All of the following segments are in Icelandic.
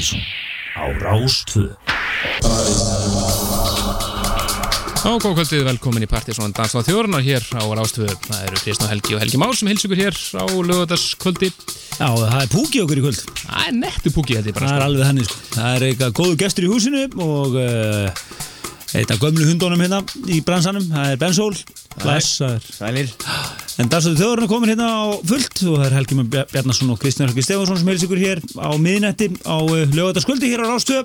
Partíson á Rástvö Á góðkvöldið, velkomin í Partíson Dans á þjórunar hér á Rástvö Það eru Kristján Helgi og Helgi Már sem hilsa ykkur hér á lögadagskvöldi Já, það er púki okkur í kvöld. Það er nettu púki þetta bara Það er sko. alveg þannig sko. Það er eitthvað góðu gestur í húsinu og uh, eitt af gömlu hundunum hérna í bransanum. Það er Bensól. Blessaður. Sælir En dagstöðu þjóðurinn er komin hérna á fullt. Og það er Helgi Már Bjarnason og Kristján Helgi Stefansson sem heils ykkur hér á miðnetti á uh, lögadagskvöldi hér á Rástvö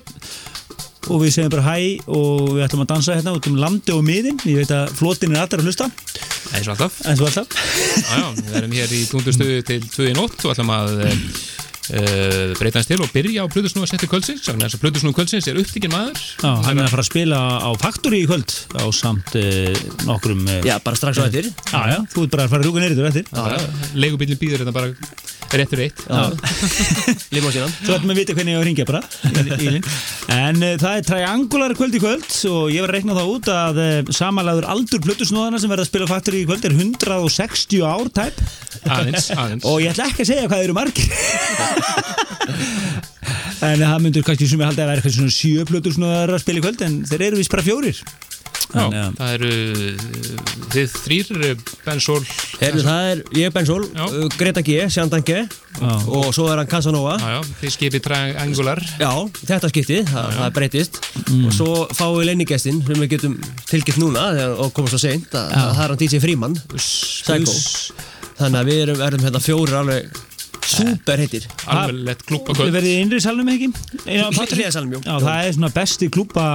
og við segjum bara hæ og við ætlum að dansa hérna út um landi og miðin. Ég veit að flotin er allir að hlusta. Eins og alltaf. Eins og alltaf. Já, já, við erum hér í túndustuðu til 2 í nótt. Og ætlum að uh, breyta hans til og byrja á Plutusnúa setti kvöldsins þannig að Plutusnúa kvöldsins er upptíkin maður. Já, hann er að fara að spila á Factory í kvöld á samt uh, nokkrum uh, Já, bara strax á eftir. Já, já, þú ert bara að fara að rúka neyrir eftir. Legubílinn býður þetta bara réttur eitt. Limá síðan Þú ætlum að vita hvernig ég á að ringja bara í- í linn. En uh, það er triangular kvöld í kvöld og ég var að reikna það út að uh, samanlæður aldur plötusnóðana sem verða að spila á Factory í kvöld er 160 ár tæp. Aðeins, aðeins. Og ég ætla ekki að segja hvað þeir eru margir En það myndur kannski sem ég haldi að vera eitthvað svona sjö plötusnóðar að spila í kvöld en þeir eru vist bara fjórir. Já, að- það eru þið þrýr, Ben Sol Herru, það er ég, Bensól, Já. uh, Greta G, Sjandan G og svo er hann Casanova. Já, já, þið skipið triangular. Já, þetta skiptið, það, það breytist. Og svo fáum við leiningestinn sem við getum tilgitt núna og komum svo seint að, að það er hann DJ Fríman Psycho. Þannig að við erum, erum hérna fjórir alveg super heitir. Alveg klúpa Þið kvöld verðið í innri salnum ekki? Hliðarsalnum, jú. Já, það er svona besti klúpa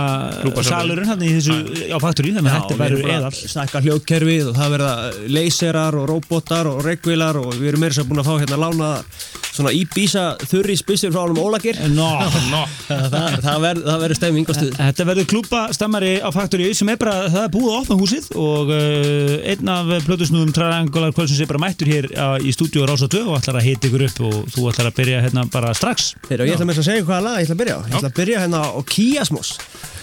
salurinn hann í þessu á Factory þannig að þetta verður eðal að stækka hljóðkerfið og það verða leyserar og róbotar og regnvilar og við erum meira svo búin að fá hérna lána svona Ibiza þurri spissur frá honum Ólagir Nó, Nó, það, það verður það verður stemming á stuð Þetta verður klúpa stammari á Factory sem er bara, það er búið að opna húsið og uh, einn af plötusnúðum Triangular Kvölsins bara mættur hér í stúdíu Rása 2 og ætlar að hita ykkur upp og þú ætlar að byrja hérna bara strax. Þeir, ég ætla með þess að segja hvaða lag ég ætla að byrja á. Ég ætla að byrja hérna á Kiasmos.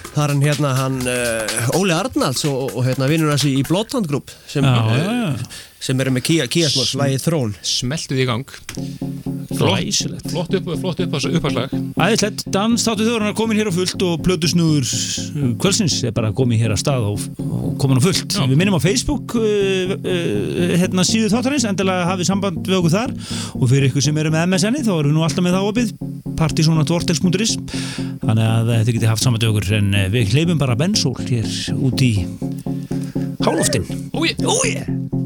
Það er hann hérna hann uh, Óli Arnalds og, og hérna vinnur hans í Group sem, Já, já, já. Sem eru með Kia, Kiasmos, lagið Throne smeltuð í gang. Glæsilegt. Flott upp, flott upp, upphagslag Æðislegt, dans þáttu þjóðurinn er komin hér á fullt og plötusnúður Kvölsins er bara komin hér á stað og, og komin á fullt. Já. Við minnum á Facebook uh, uh, hérna síðu þáttarins, endilega hafið samband við okkur þar. Og fyrir ykkur sem eru með MSN-i þá erum við nú alltaf með það opið. Partysonatvortex.is þannig að uh, þið getið haft samband við okkur en uh, við hleypum bara bensól hér út í hálóftin Úi, úi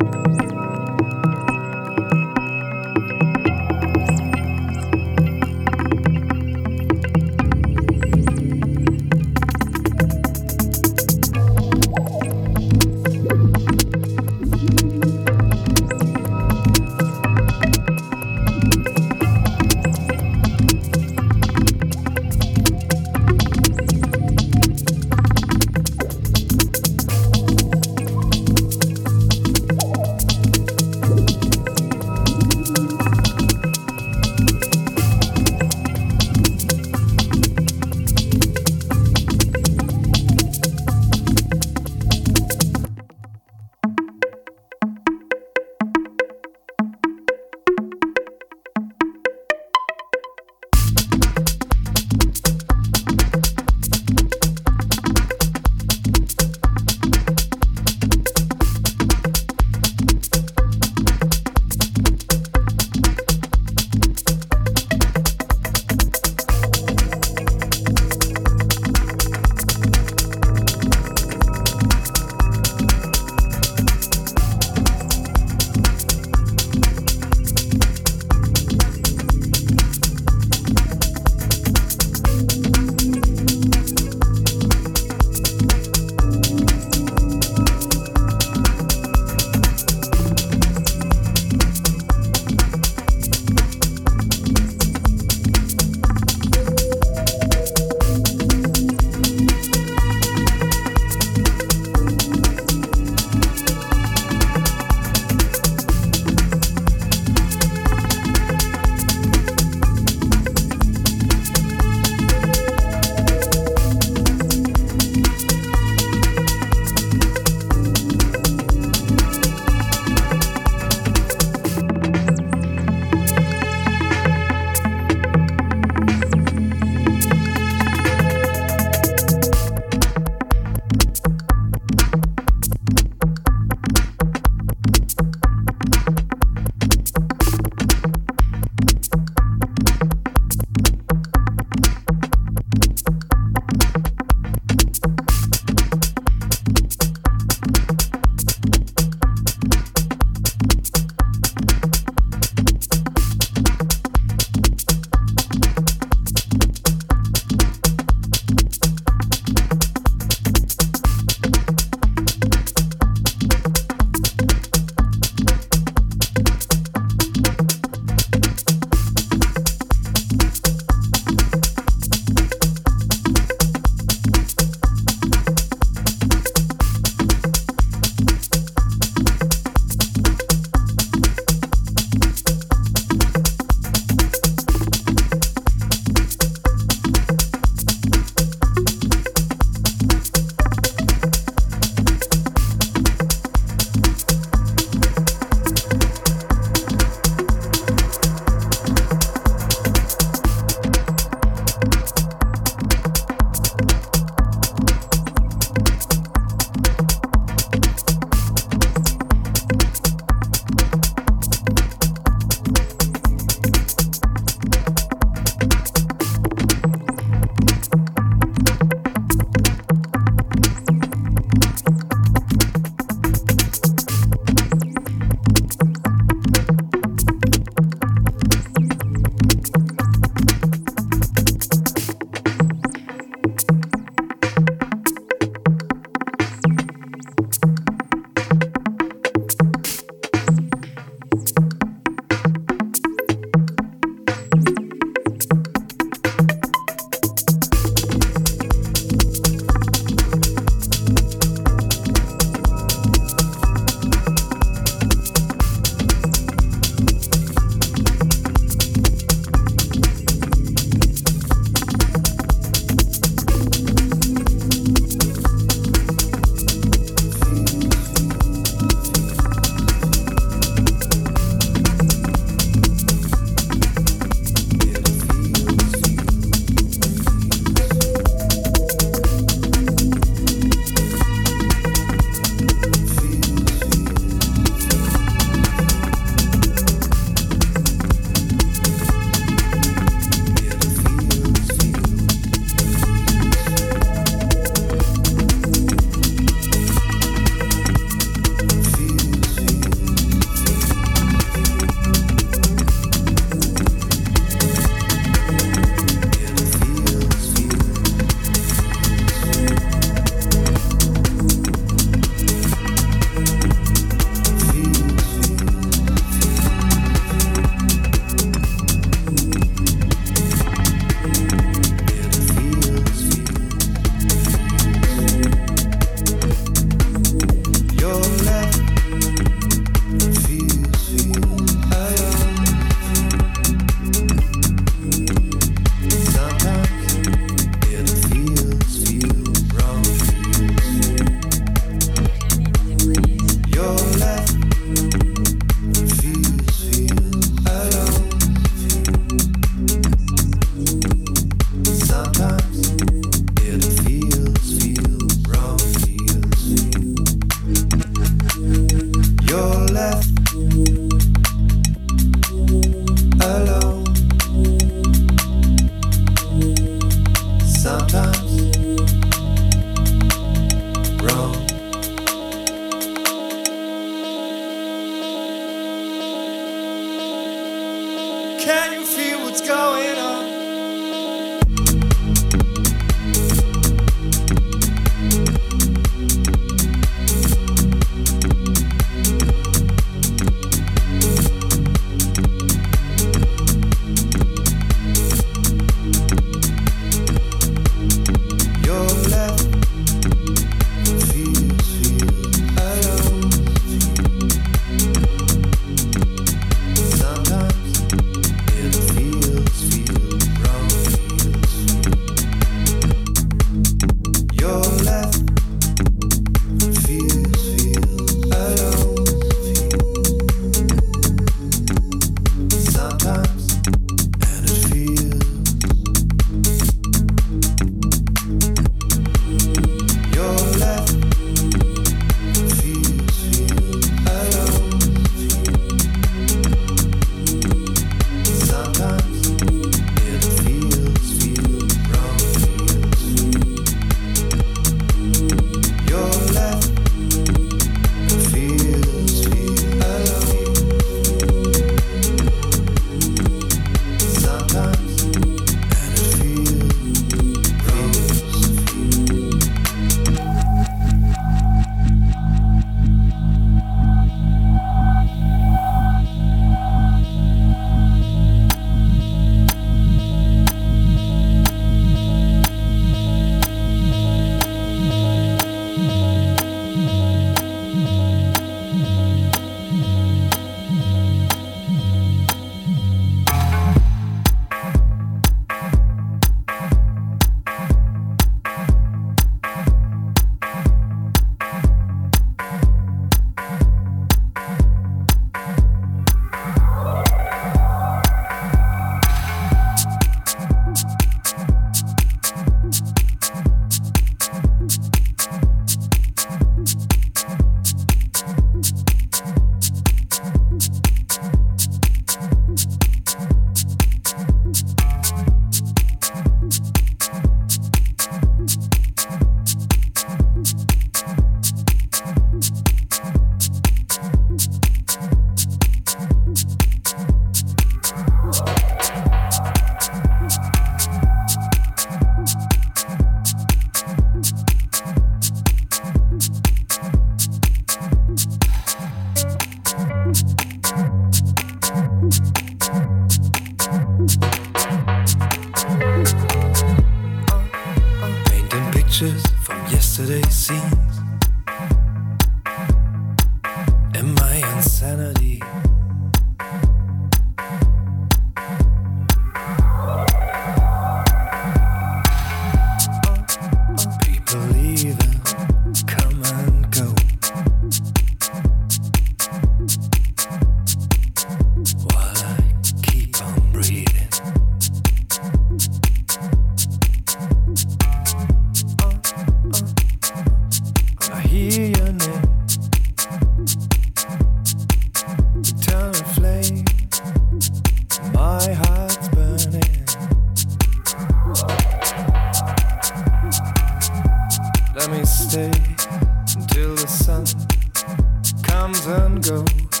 comes and goes.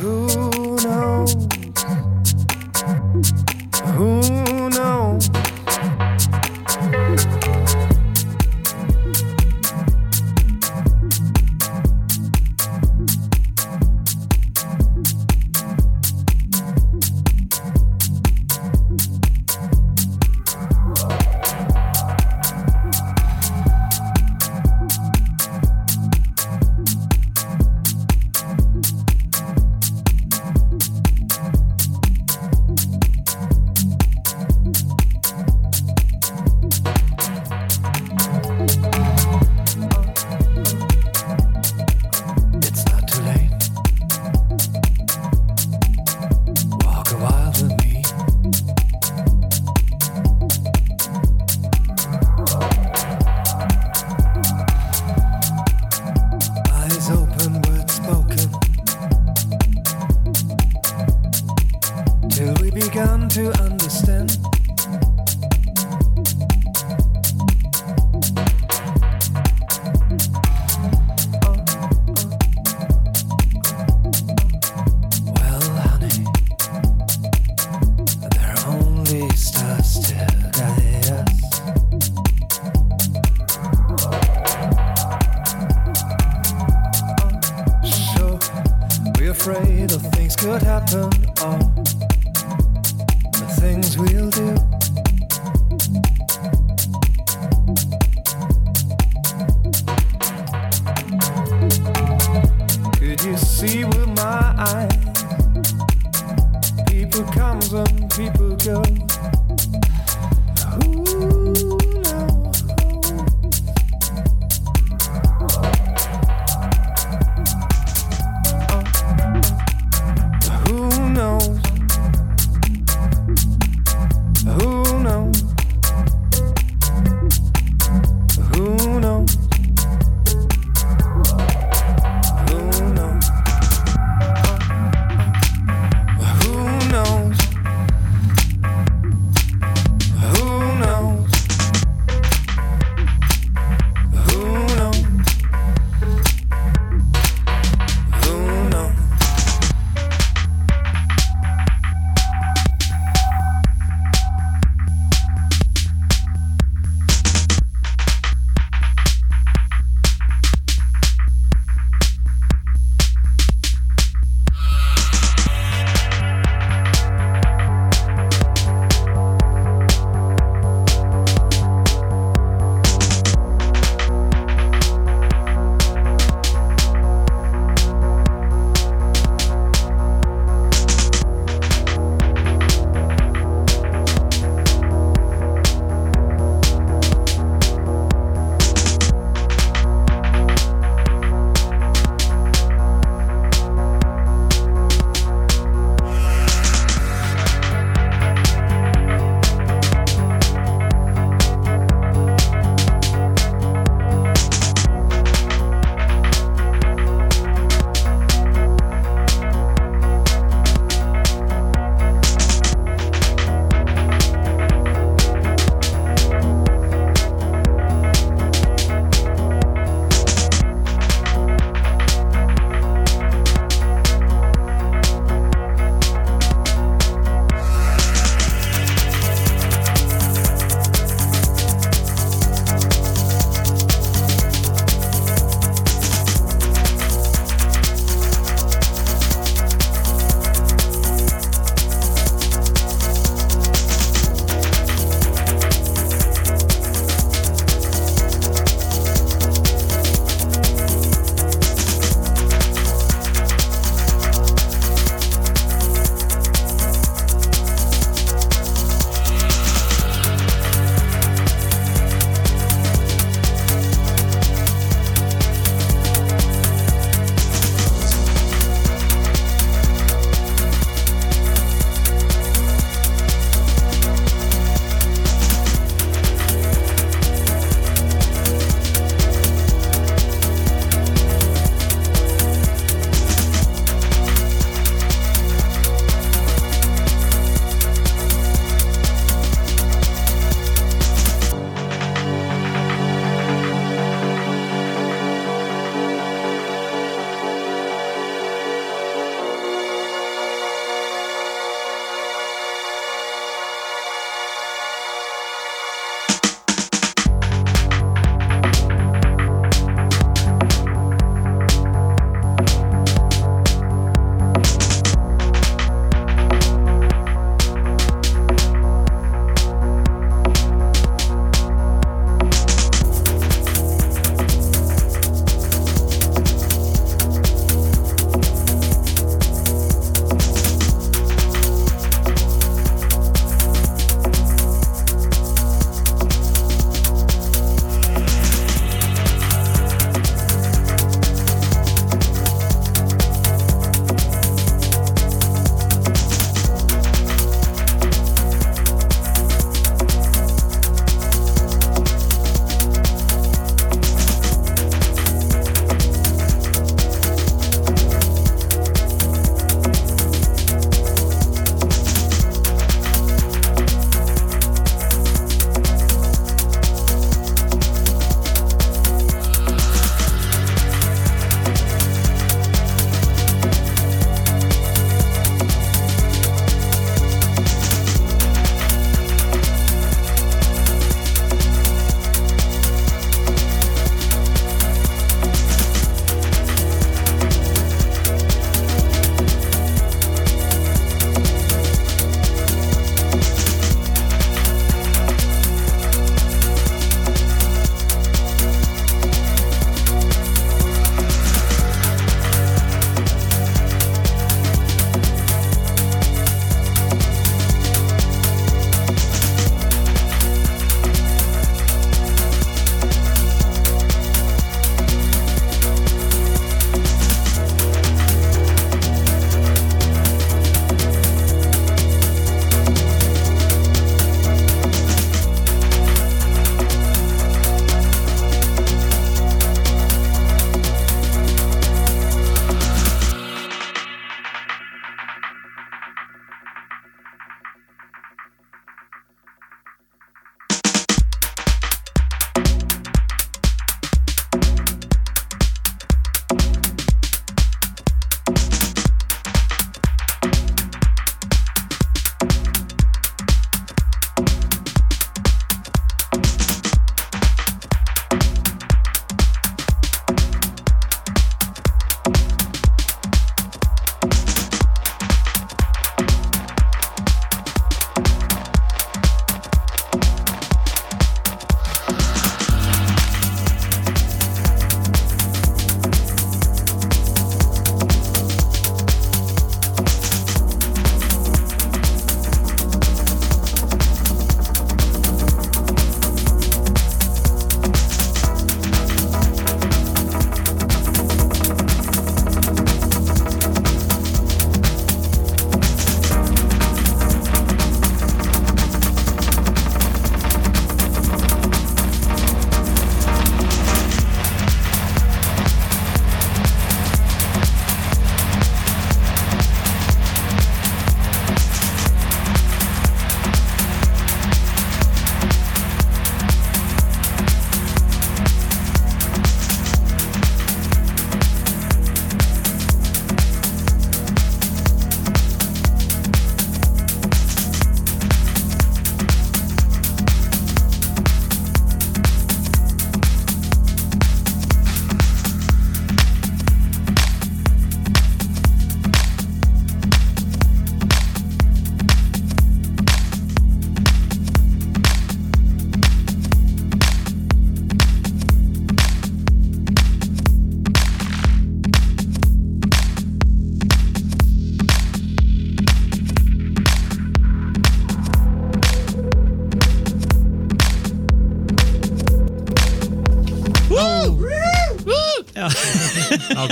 Who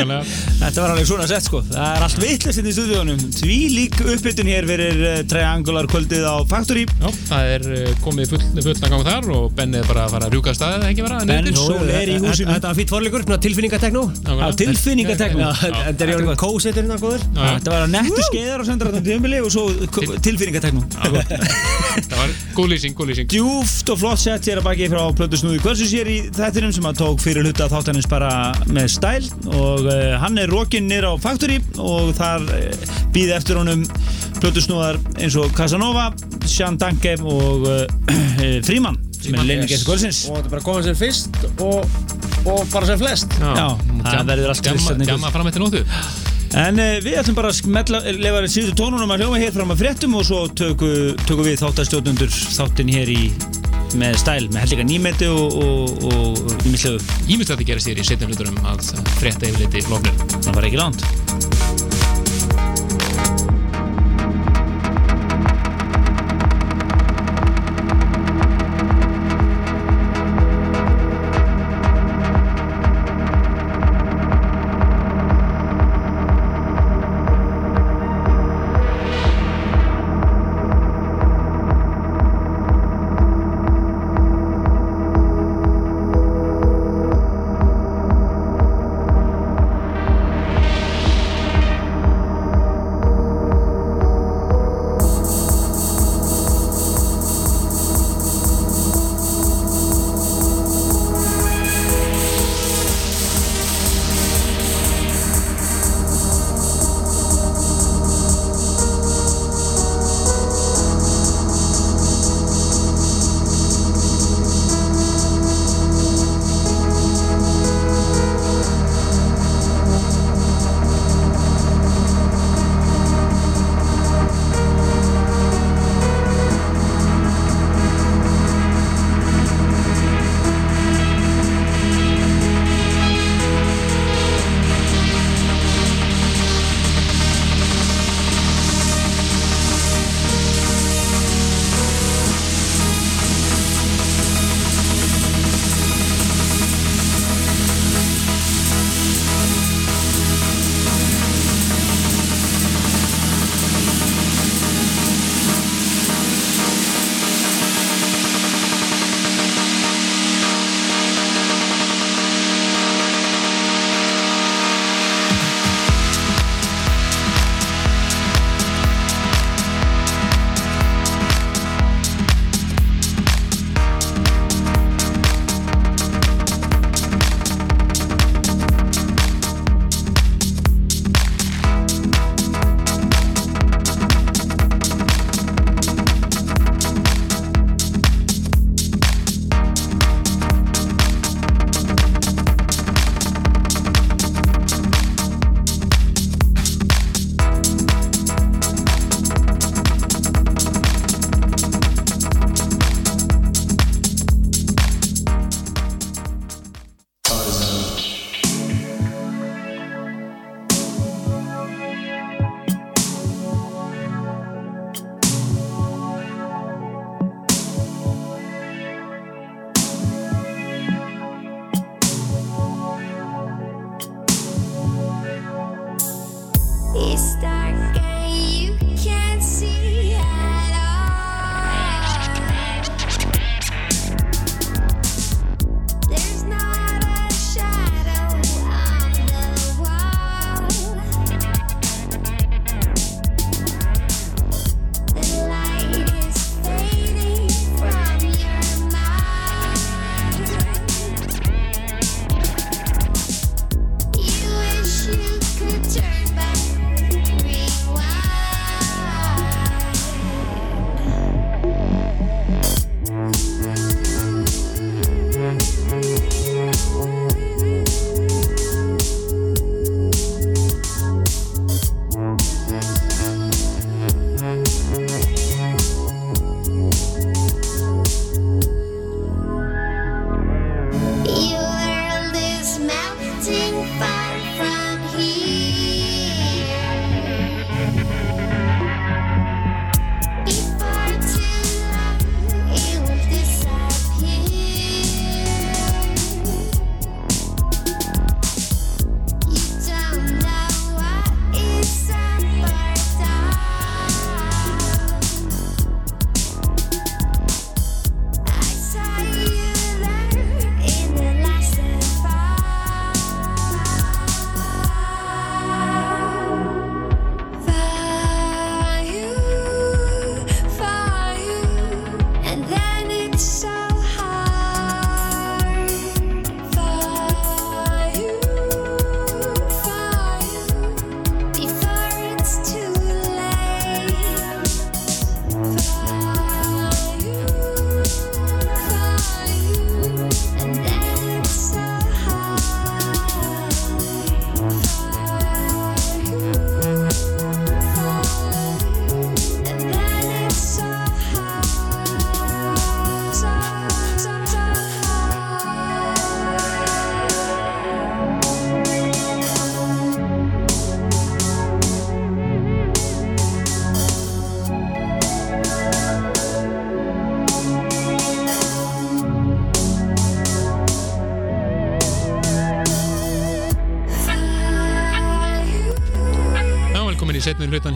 Þetta var alveg svona sett sko. Það er allt vittlust inn í stúdíónum. Því lík uppbytun hér fyrir uh, Triangular kvöldið á Factory. Já, það er uh, komið full, fullna gang þar og Benni er bara að fara að rjúka staðið, það ekki vera? Ben? Sól er í húsinu. Þetta var fýtt forleikur, tilfinningateknó. Á Nákvæmlega. tilfinningatekno Þetta er í kósetur hérna góður. Þetta var að nettu skeiðar og sendra þetta tíðumili og svo tilfinningatekno Það var góð lýsing, góð lýsing. Djúft og flott sett hér að baki frá Plötu Snúði Kvölsus hér í þættinum sem að tók fyrir hluta þáttanins bara með stæl og uh, hann er rokinn nýr á Factory og þar uh, býði eftir honum Plötu Snúðar eins og Casanova, Sean Danke og uh, Fríman sem er leini gæst kvölsins Og þetta er bara að koma sér fyrst og, og fara sér flest. Já, það verður allt fyrst gjamma fram eftir nóttu. En uh, við ætlum bara að lefa síðustu tónunum að hljóma hér fram að fréttum og svo tökum töku við þáttastjóðnundur þáttin hér í með stæl, með held líka nýmeti og, og, ímislegu. Ímyndst að þið gera sér í setjum hluturum að frétta yfir liti flóknir Það var ekki langt.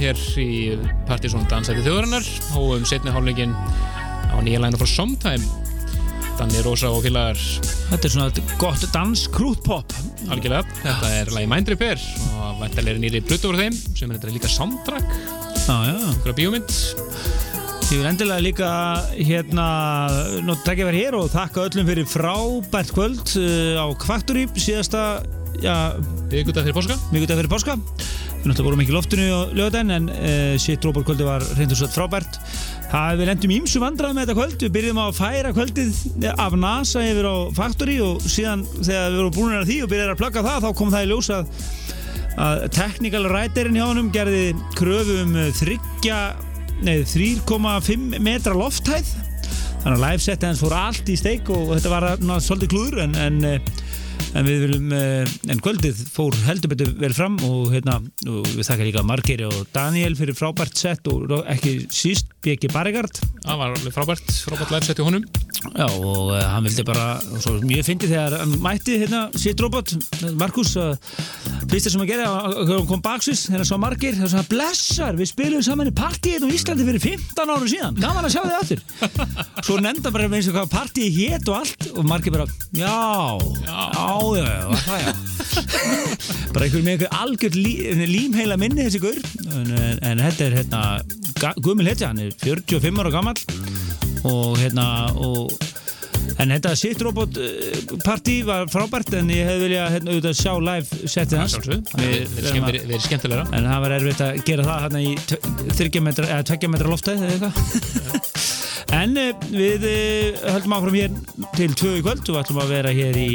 Hlutan hér í Partizón Dansæti þjóðarinnar. Og um setni hálfleikin á nýja læna frá Somtime Danni Rósa og félagar. Þetta er svona gott dans krútpop algjörlega. Þetta er lagi Mind Repair og væntalega er nýri blutu úr þeim sem er þetta líka soundtrack. Okkur bíómynd. Ég vil endilega líka hérna nú takk ég verið hér og þakka öllum fyrir frábært kvöld uh, á Kvakturí síðasta, já, Vikudag fyrir páska. mikudag fyrir páska við náttúrulega vorum ekki loftinu á lögadaginn en uh, sitt róborkvöldi var reyndur svo frábært. Það við lendum ímsu vandrað með þetta kvöld. Við byrjum á að færa kvöldið af NASA yfir á Factory og síðan þegar við vorum búin að því og byrjaði að plugga það þá kom það í ljós að, að technical writerinn hjá honum gerði kröfu um uh, þryggja nei, 3,5 metra lofthæð. Þannig að live setið hans fór allt í steik og þetta var ná, svolítið klúður en, en, eh, en við viljum eh, en kvöldið fór heldur betur vel fram og, hérna, og við þakka líka Margeri og Daniel fyrir frábært sett og ekki síst Bjeki Barregard Það var alveg frábært, frábært live set í honum. Já, og uh, hann vildi bara, og svo mjög fyndið þegar hann mætti hérna sitt robot, Markus, fyrsta sem að gera, hann kom þegar hann sá margir, það svona blessar, við spilum saman í partíið hérna á Íslandi fyrir 15 árum síðan, gaman að sjá þið aftur. Svo nefnda bara eins og hvað partíið hétt og allt, og margir bara, já, já, já, já, það já. bara einhver með einhver algjörð lí, límheila minni þessi gaur, en, en, en þetta er hérna, Guðmil Hetja, hann er 45 ára gammal og hérna og en þetta Sitt Robot eh, var frábært en ég hefði viljað hérna, auðvitað sjá live setið hans. Við- erum skemmtilegra. en það var erfitt að gera það hérna í 30 metra, eða 2 metra loftæð eða eitthvað en uh, við uh, höldum áfram hér til 2 í kvöld og við ætlum að vera hér í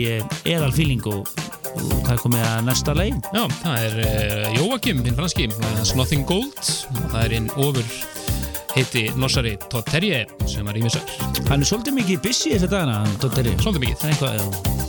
eðalfíling og, og það er komið að næsta leið Já, það er uh, Jóakim, hinn franski, that's nothing gold og það er hinn ofur heiti Nossari Todd Terje sem var ímissar. hann er svolítið mikið busy þessa dagana hann Dóttir Svolítið mikið. Það er eitthvað,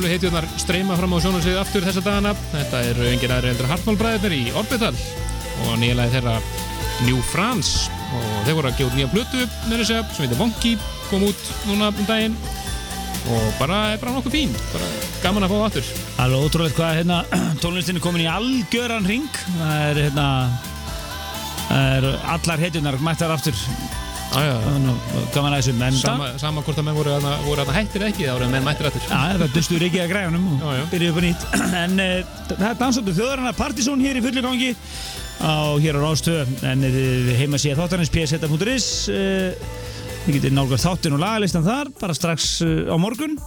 gömlu heitjurnar streyma fram á sjónarsvið aftur þessa dagana. Þetta eru engin aðri heldur Hartmálbræðir í Orbital og nýjalega þeirra New France. Og þeir voru að gefa út nýja blötu með þess að sem heitir Wonky kom út núna um daginn. Og bara er bara nokkuð fín. Bara gaman að fá það aftur. Alveg ótrúlega hvað hérna, tónlistin er komin í algjöran ring það er hérna það er allar hetjunar mættar aftur að gaman að þessu menn sama, sama hvort að menn voru, voru að hættir ekki þá eru menn mættir aftur. Já, það dustu ekki að græðunum og byrjuðu upp á nýtt. En uh, það er dansáttu þjóðarinnar Partizón hér í fullu gangi á, hér á Rástöð en uh, heima síða þáttarins pseta.is Þið getið nálgast þáttin og lagalistan þar bara strax á morgun.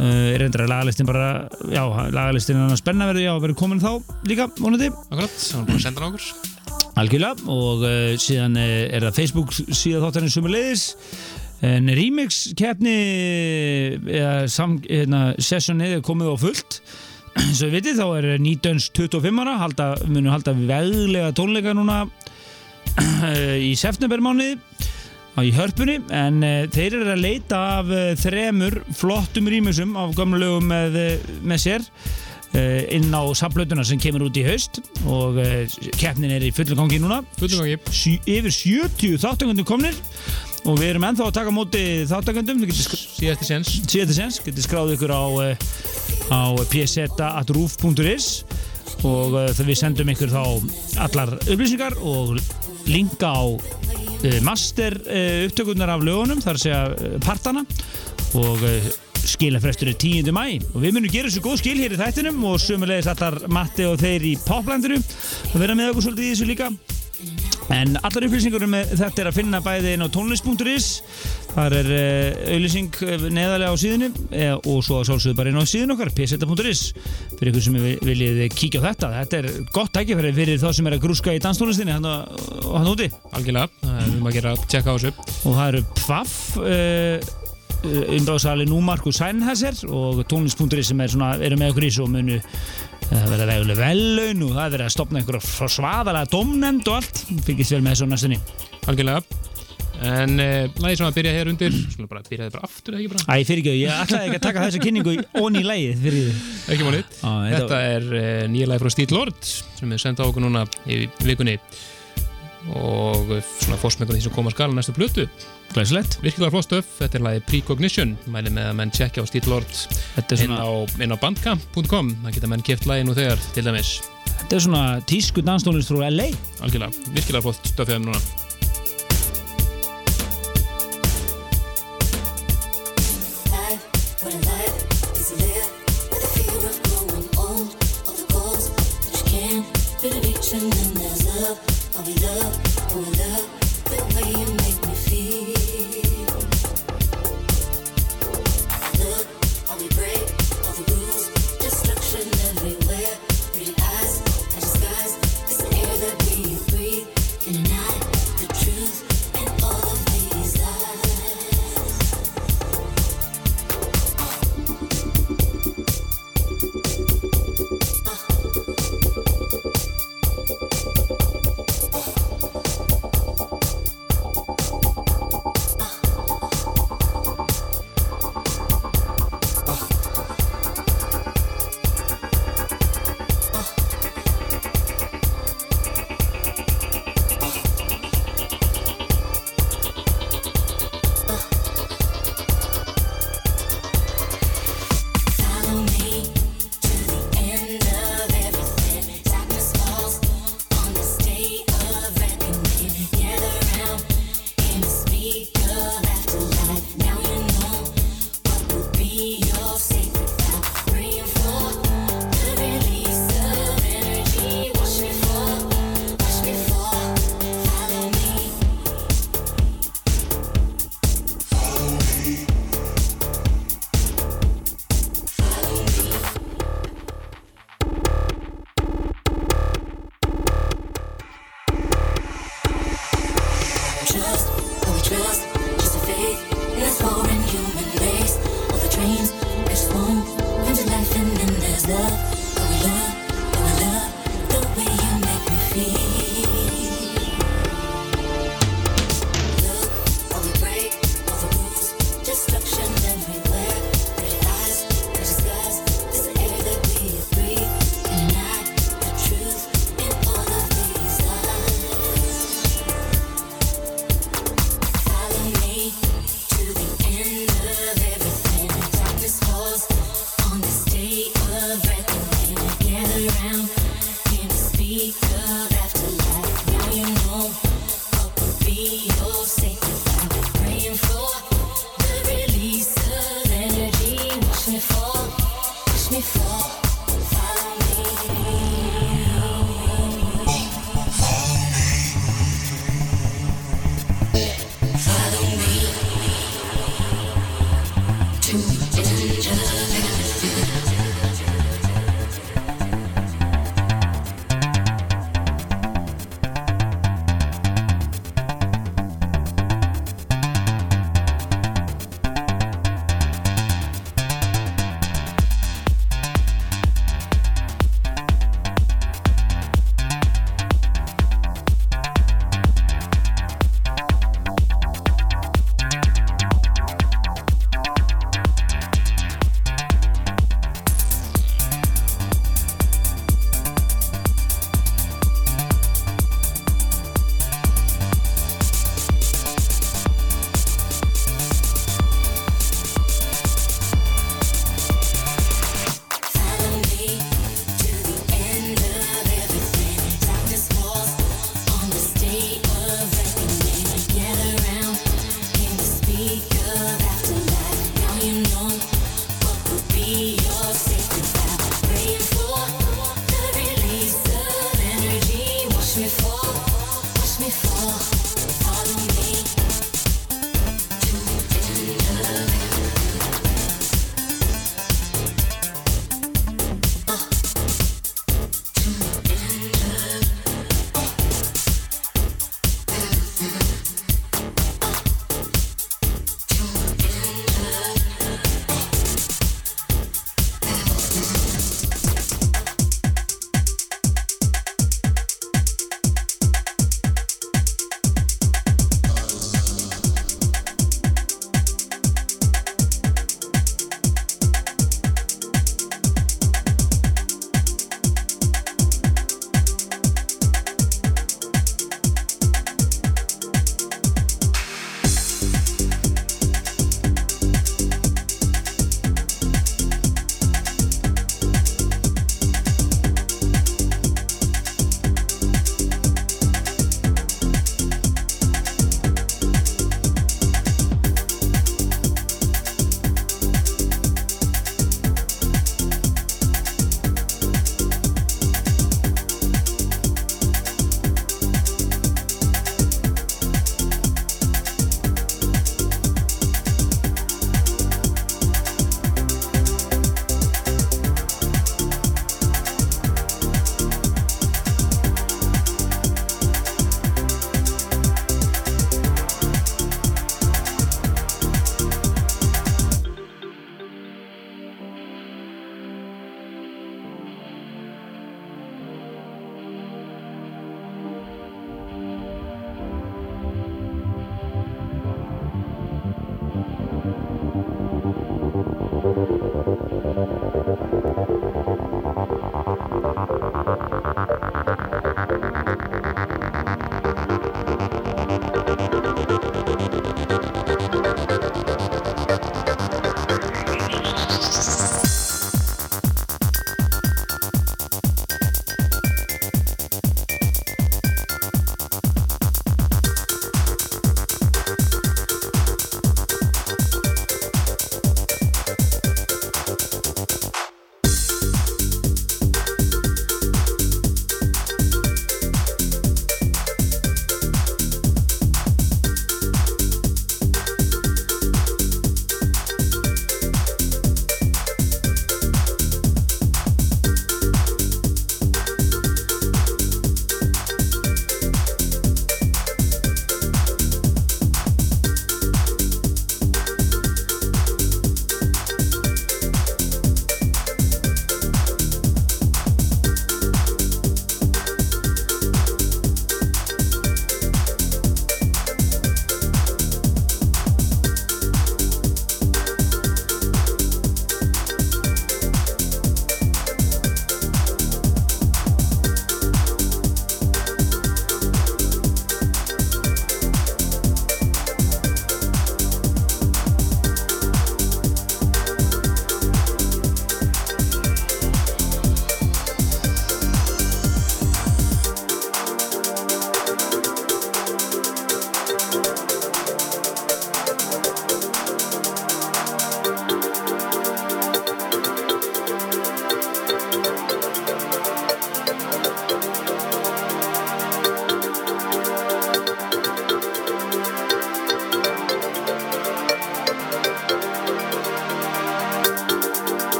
Uh, er reyndar að lagalistin bara já, lagalistin er annars spennaverði já, verður komin þá líka, vonandi. Akkurat, það var bara að senda hann okkur Algjörlega og uh, síðan uh, er það Facebook síðan þáttarinn sumulegis en remix keppni eða hérna, sessionið er komið á fullt. Svo við vitið þá er Nýdöns 25 ára halda, munu halda veglega tónleika núna í septembermániði á í hörpunni. En uh, þeir eru að leita af uh, þremur flottum rýmusum af gamla lögum með, með sér inn á samblötuna sem kemur út í haust og uh, keppnin er í fullu gangi núna. Fullum gangi. Sj yfir 70 þáttakundum komnir og við erum ennþá að taka móti sk- síðasti séns. síðan sens, getur skráð ykkur á, eh, á pseta.roof.is og við sendum ykkur þá allar upplýsingar og linka á master upptökurnar af lögunum, þar að segja uh, partana. Og skilafrestur er 10. mæ og við munum gera þessu góð skil hér í þættinum og sömulegis allar Matti og þeir í poplandinu að vera með okkur svolítið í þessu líka. En allar upplýsingur um þetta er að finna bæði inn á tónlist.is þar er uh, auðlýsing eh, neðarlega á síðunni eh, og svo sálsögðu bara inn á síðun okkar pseta.is fyrir ykkur sem vil- viljið kíkja á þetta þetta er gott tækifæri fyrir þá sem er að grúska í danstónlistinni hann, hann úti. Algjörlega, það er um að gera að tjekka á þessu. Og það eru Pfaff uh, umbáðsali Númark og Sænhæsir og tónlist.is sem er svona, eru með okkur í svo munu eh, það verða veguleg vellaun og það er verið að stopna einhverja svaðalega domnefnd og allt. Fylgist vel með þessu á næstunni. Algjörlega. En uh, lagi sem að byrja hér undir? Skulum bara byrja þetta bara aftur eða ekki bara? Æ, fyrir ekki, ég ætlaði ekki að taka þessa kynningu onni í lægið fyrir því Ekki málið. Á, þetta- Þetta er uh, nýja lagi frá Steel Lord sem er sendað okkur núna í vikunni og svona fórsmekkur því sem koma skal á næstu plötu. Glæsilegt. Virkilega flott stöf, þetta er lagi Precognition. Mæli með að menn tjekkja á Steel Lord Þetta er inn svona, á, inn á bandcamp.com það geta menn keft lagi nú þegar til dæmis. Þetta er svona tísku danstónlist frá LA algjörlega, virkilega flott stöf hefum núna. Life, the up.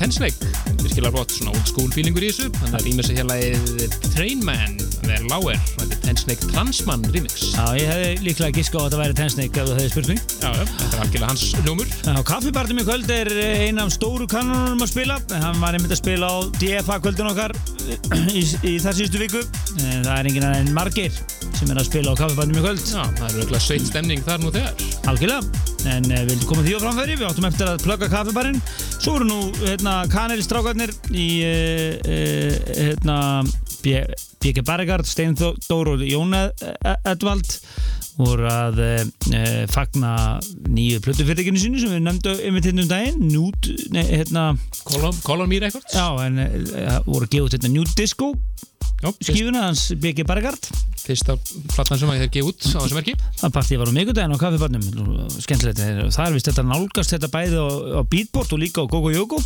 Tensnake virkilega flott, svona old school feelingur í þessu þannig að rýmur sig hérna lagið Train Man þeir Lauer, þetta er Tensnake Transman remix Já, ég hefði líklega giska á að þetta væri Tensnake ef þú hefði spurt mig. Já, já, þetta er algjörlega hans hljómur kaffibartum í kvöld er einn af stóru kannunum að spila. Hann var einmitt að spila á DFA kvöldun okkar í, í þar síðustu viku. En Það er enginn en margir sem er að spila á kaffibartum í kvöld. Já, það er En uh, við komum því á framfæri. Við áttum eftir að plugga kaffibarinn. Svo voru nú hérna, kanelistrákarnir í uh, uh, hérna, B.G. Barregard, Stein Dór og Jón Ed- Edvald voru að fagna nýju plötufyrirtækinu sínu sem við nefndu einmitt hérna um daginn nei, hérna Colon Me Records já, en voru gefa út hérna Nút Disco skífuna hans B.G. Barregard fyrsta platan sem að þeir gefa út á þessu merki það partíð var á miðgudaginn á kaffibarnum skemmtilegt, það er vist þetta nálgast þetta bæði á, á Beatport og líka á Gogo Yogo.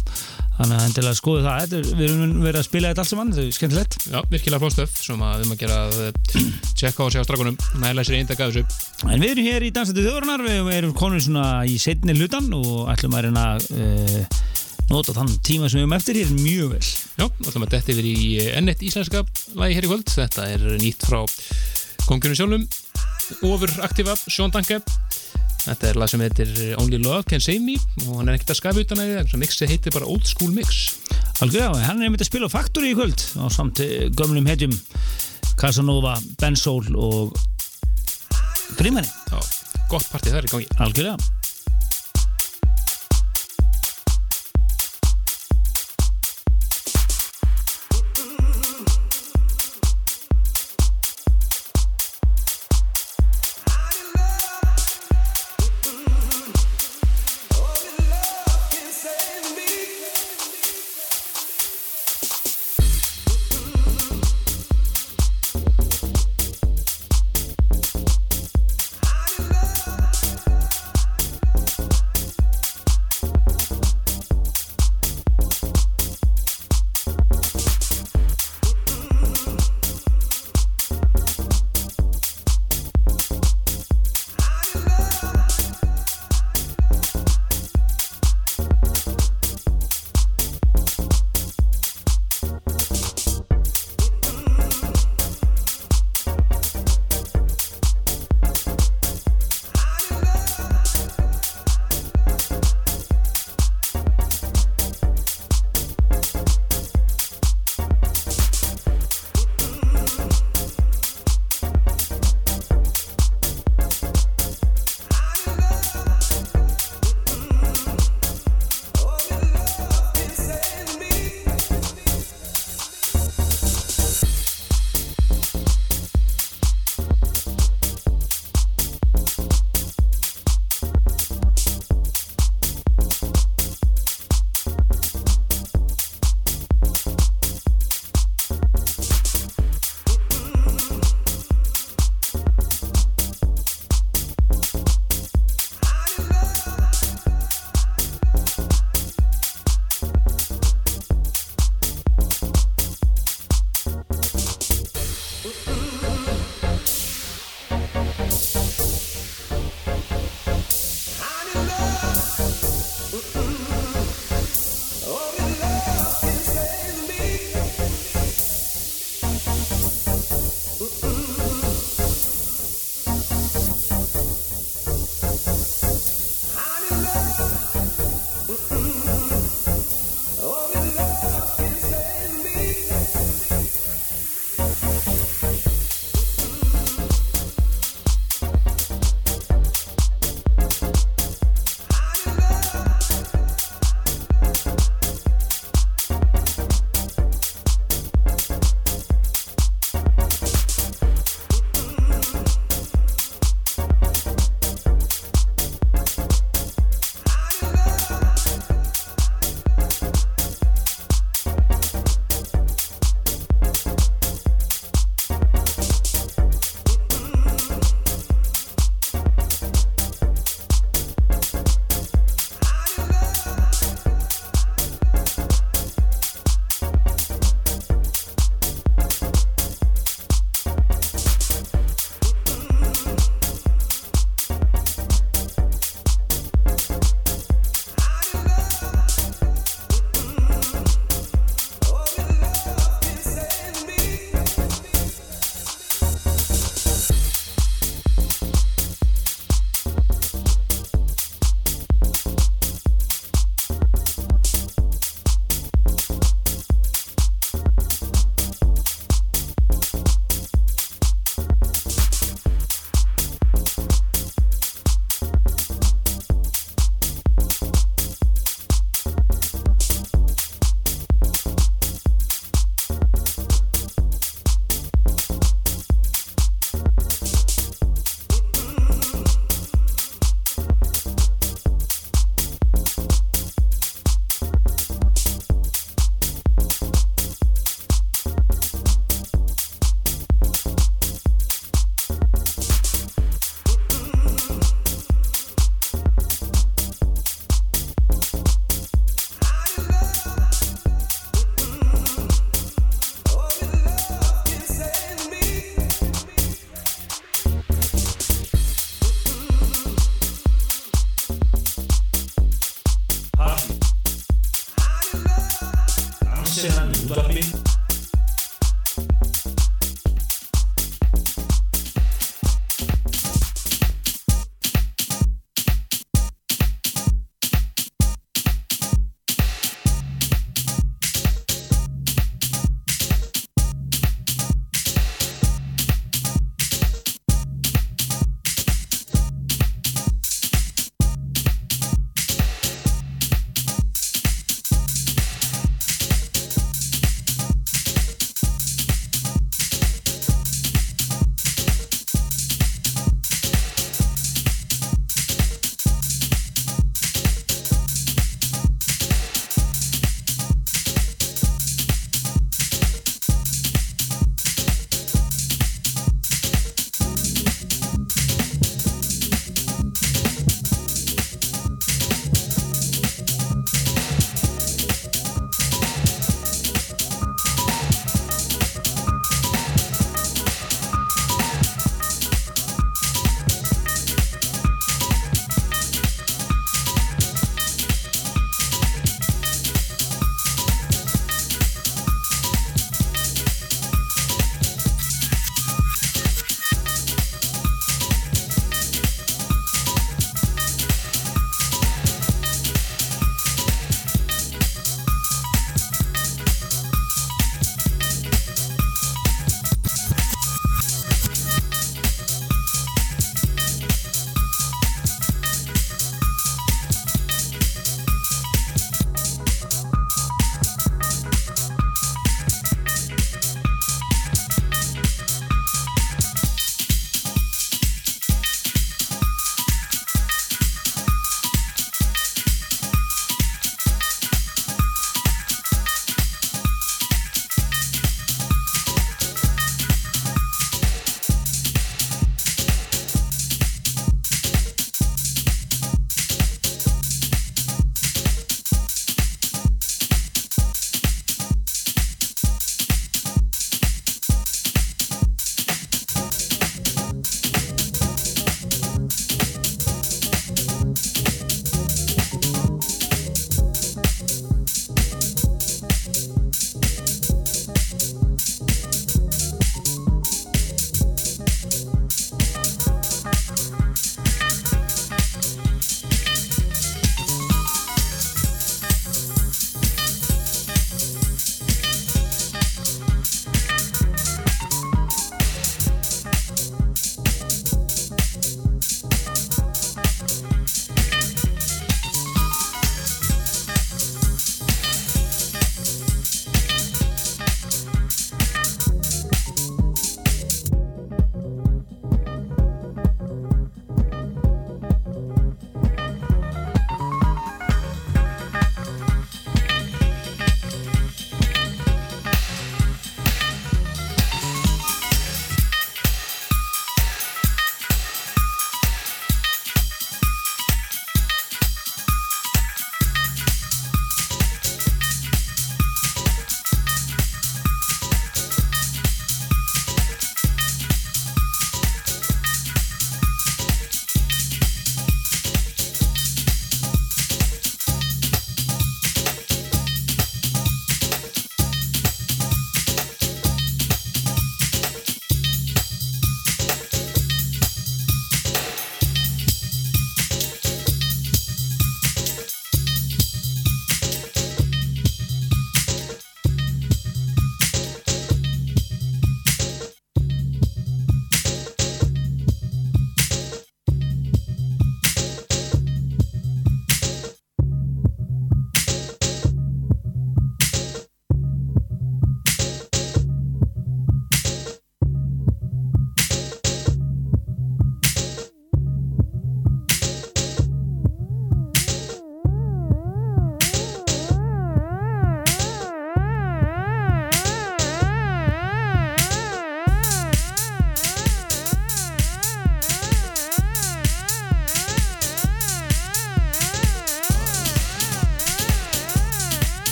Þannig að endilega skoðu það. Þetta, við erum verið að spila þetta allt saman. Þetta er skemmtilegt. Já, virkilega flott stöf sem að við gera að eh, tjekka og sjá strákunum. Nægilega sér eindag af þessu. En við erum hér í Dansandi þjóðurnar, við erum konur svona í setni hlutan og ætlum að reyna að uh, nota þann tíma sem við erum eftir hér mjög vel. Já, að detta yfir í ennett íslenska lagi hér í kvöld. Þetta er nýtt frá kongjörnum sjálfum, ofur aktífa, Sean Danke. Þetta er lag sem heitir Only Love Can Save Me og hann er ekkert að skafa utan að því, mixið heitir bara Old School Mix. Algjörða, hann er einmitt að spila Factory í kvöld á samt eh, gömlum hetjum Casanova, Ben Soul og Grimani. Já, gott partí þar í gangi. Algjörða.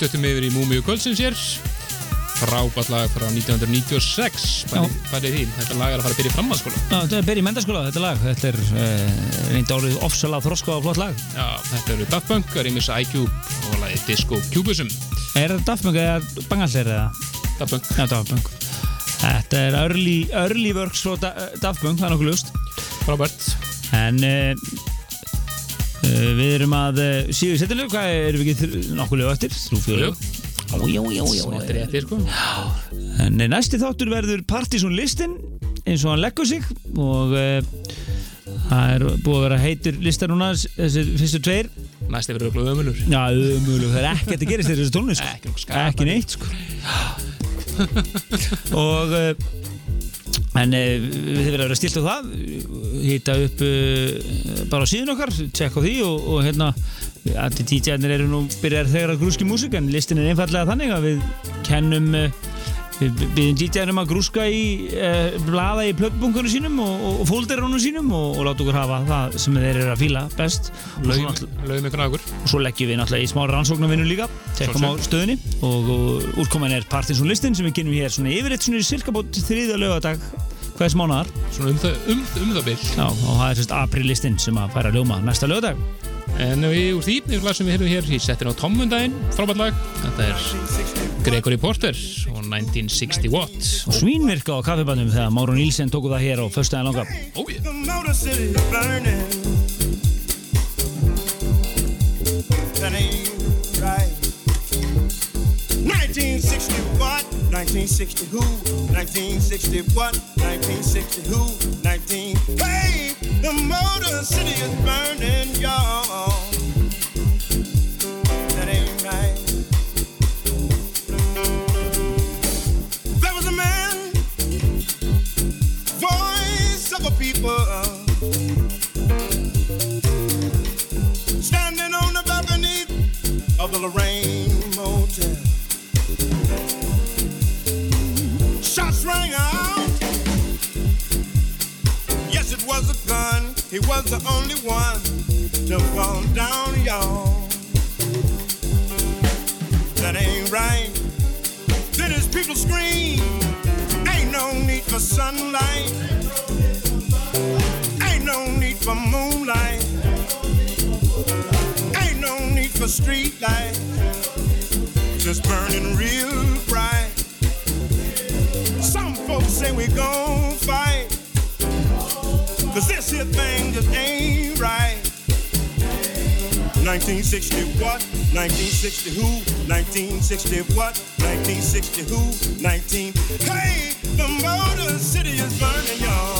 Döttum yfir í Múmiu Kvöldsins hér frábært lag frá 1996 Pælið pælið því, þetta lag er að fara að byrja í framhaldsskóla þetta er byrja í mentarskóla, þetta lag. Þetta er uh, reyndi árið ofsalega þroska og flott lag. Já, þetta eru Daft Punk, Remiss iCube og lagið Disco Cubism Er þetta Daft Punk eða Bangallir eða? Daft Punk Já, Daft Punk. Þetta er early, early works frá Da- Daft Punk, það er nokkuð ljúst. Frábært En uh, við erum að uh, síðu setjulegu, hvað erum við ekki nokkuð lög eftir? Þrjú fjögur lög. Já, já, já, já. Þetta er rétti, sko En eh, næsti þáttur verður Partisan listin eins og hann leggur sig og það er búið að vera heitur listar núna þessi fyrstu tveir Næsti verður örugglega ömulur Já, umölu, það er ekkert að gerist þessi tónlist sko. Ekki ekki neitt sko. og en þið verður að vera stilt á það hýta upp uh, bara á síðun okkar, tjekka á því og, og hérna allir DJ-arnir eru nú byrjar þegar að grúski músík en listin er einfallega þannig að við kennum uh, við byrjum DJ-arnum að grúska í uh, blaða í plöppbunkunum sínum og, og, fólderónum sínum og, og láta okkur hafa það sem þeir eru að fíla best. Laugum ykkur að okkur og svo leggjum við náttúrulega í smá rannsóknarvinnu líka tekkum á stöðinni og, úrkoman er Partinsson listin sem við kynum hér svona yfirleitt svona í cirka bótt þriðja lögadag hvers mánaðar? Svona um það, um, um það bil. Já, og það er sérst aprílistin sem að færa að ljóma næsta lögadag En við úr því, yfir lag sem við heyrðum hér í settin á Tommundaginn, frábært lag. Þetta er Gregory Porter og 1960 Watt og svínvirka á kaffibannum þegar Máru Nílsen tóku það hér á föstudaginn langa Ó, ég 1960 who? 1960 what? 1960 who? 19. Hey, the Motor City is burning, y'all. He was the only one to fall down, y'all. That ain't right. Then his people scream. Ain't no need for sunlight. Ain't no need for moonlight. Ain't no need for street light. Just burning real bright. Some folks say we gon' fight. Cause this here thing just ain't right. 1960 what? 1960 who? 1960 what? 1960 who? 19. Hey, the Motor City is burning, y'all.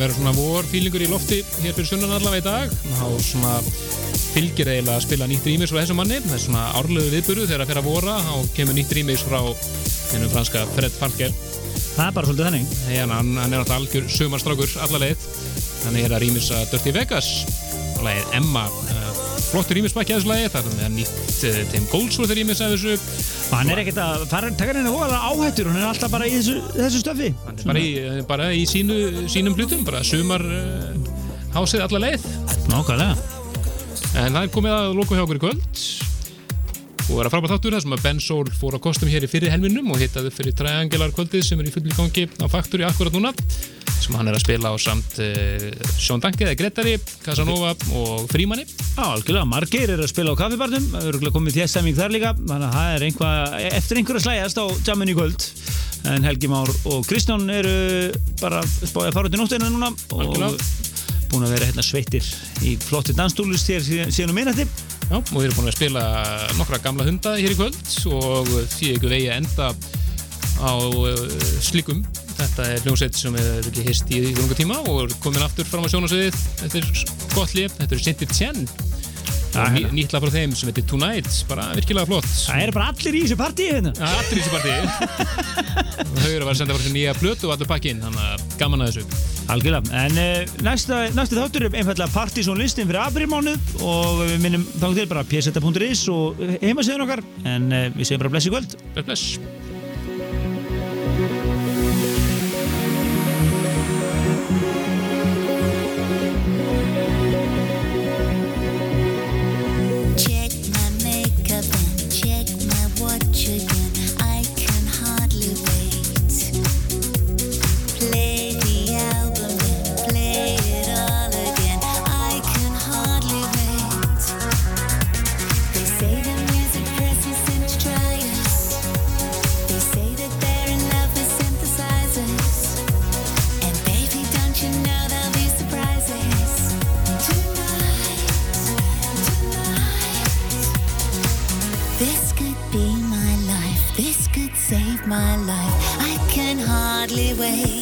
Að það að vera svona vorfílingur í lofti hér fyrir sunnan allavega í dag. Þá svona fylgir eiginlega að spila nýtt rýmis frá þessum manni. Það er svona árlegu viðburu þegar að fyrir að vora. Þá kemur nýtt rýmis frá hennum franska Fred Falker. Það er bara svolítið þannig. Hérna, hann, hann er alltaf algjör sumarstrákur alla leið. Hann er að rýmisa Dirty Vegas. Og lagið Emma uh, flottur rýmisbakki að þessu lagi. Það er með nýtt uh, Tim Goldsworth rýmis að þessu. Og hann er ekkert að fara, taka henni hóða áhættur, hann er alltaf bara í þessu, þessu stöfi. Er bara í, eh, bara í sínu, sínum hlutum bara sumar uh, hásið alla leið Nákvæmlega. En það er komið að loka hjá okkur í kvöld og er að frábært þáttur þar sem að Ben Soul fór á kostum hér í fyrir helminum og hittaði fyrir Triangular kvöldið sem er í fulli gangi á Factory akkurat núna sem hann er að spila á samt uh, Sean Danke eða Gretari, Casanova og Frímanni Já, algjörlega, margir eru að spila á kaffibarnum, það eru komið þjæstemming þar líka, þannig að það er einhvað, eftir einhverja slægjast á jamminu í kvöld. En Helgi Már og Kristján eru bara spáðið að fara út í nóttina núna og Algjörlega. búin að vera hérna sveittir í flotti dansstúlust hér síðan, um minnætti. Já, og við erum búin að spila nokkra gamla hunda hér í kvöld og því ekki vegi að enda á uh, slikum þetta er hljómsveit sem er ekki hist í ykkur tíma og er komin aftur fram á sjónasviðið þetta er gott lif, þetta er Sinti Tjen Já, og ný, hérna. nýtt lag frá þeim sem heitir Tonight bara virkilega flott Það eru bara allir í þessu partíi hérna. Allir í þessu partí og þau eru að vera að senda sér nýja plötu og allur pakkinn, þannig að gaman að þessu Algjörlega, en uh, næsta, næsta þáttur er einfallega Partizón listin fyrir aprilmánuð og við minnum þá til bara pseta.is og heimasíðun okkar en uh, við segjum bara bless í kvöld. Bless, bless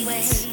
wait.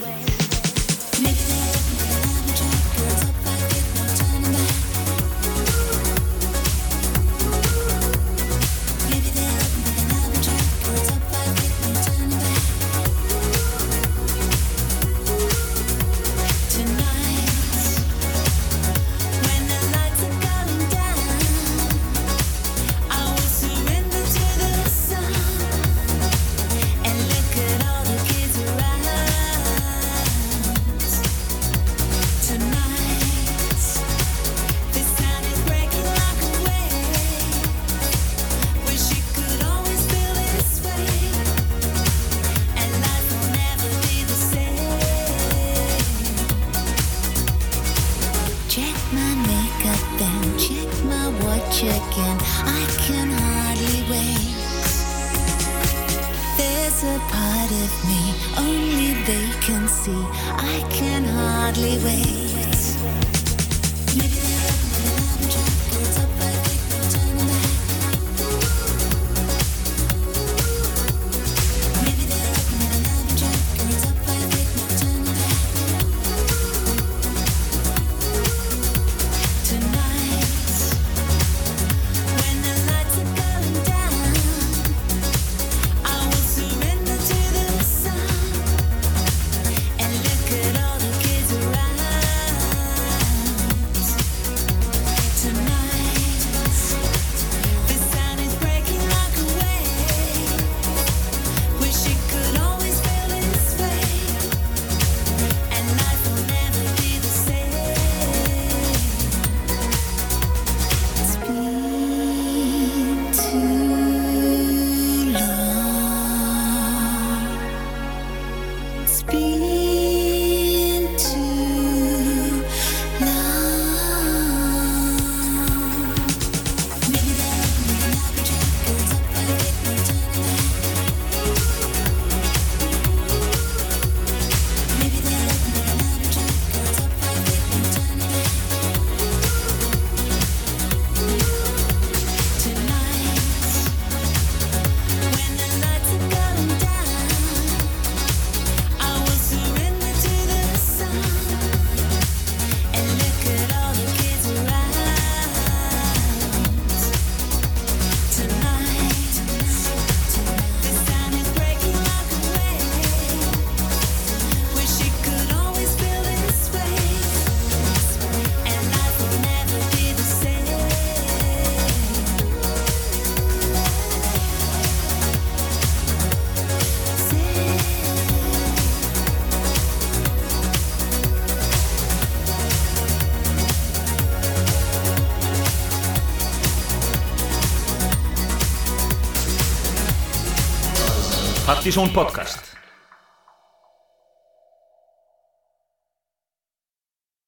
Partizón podcast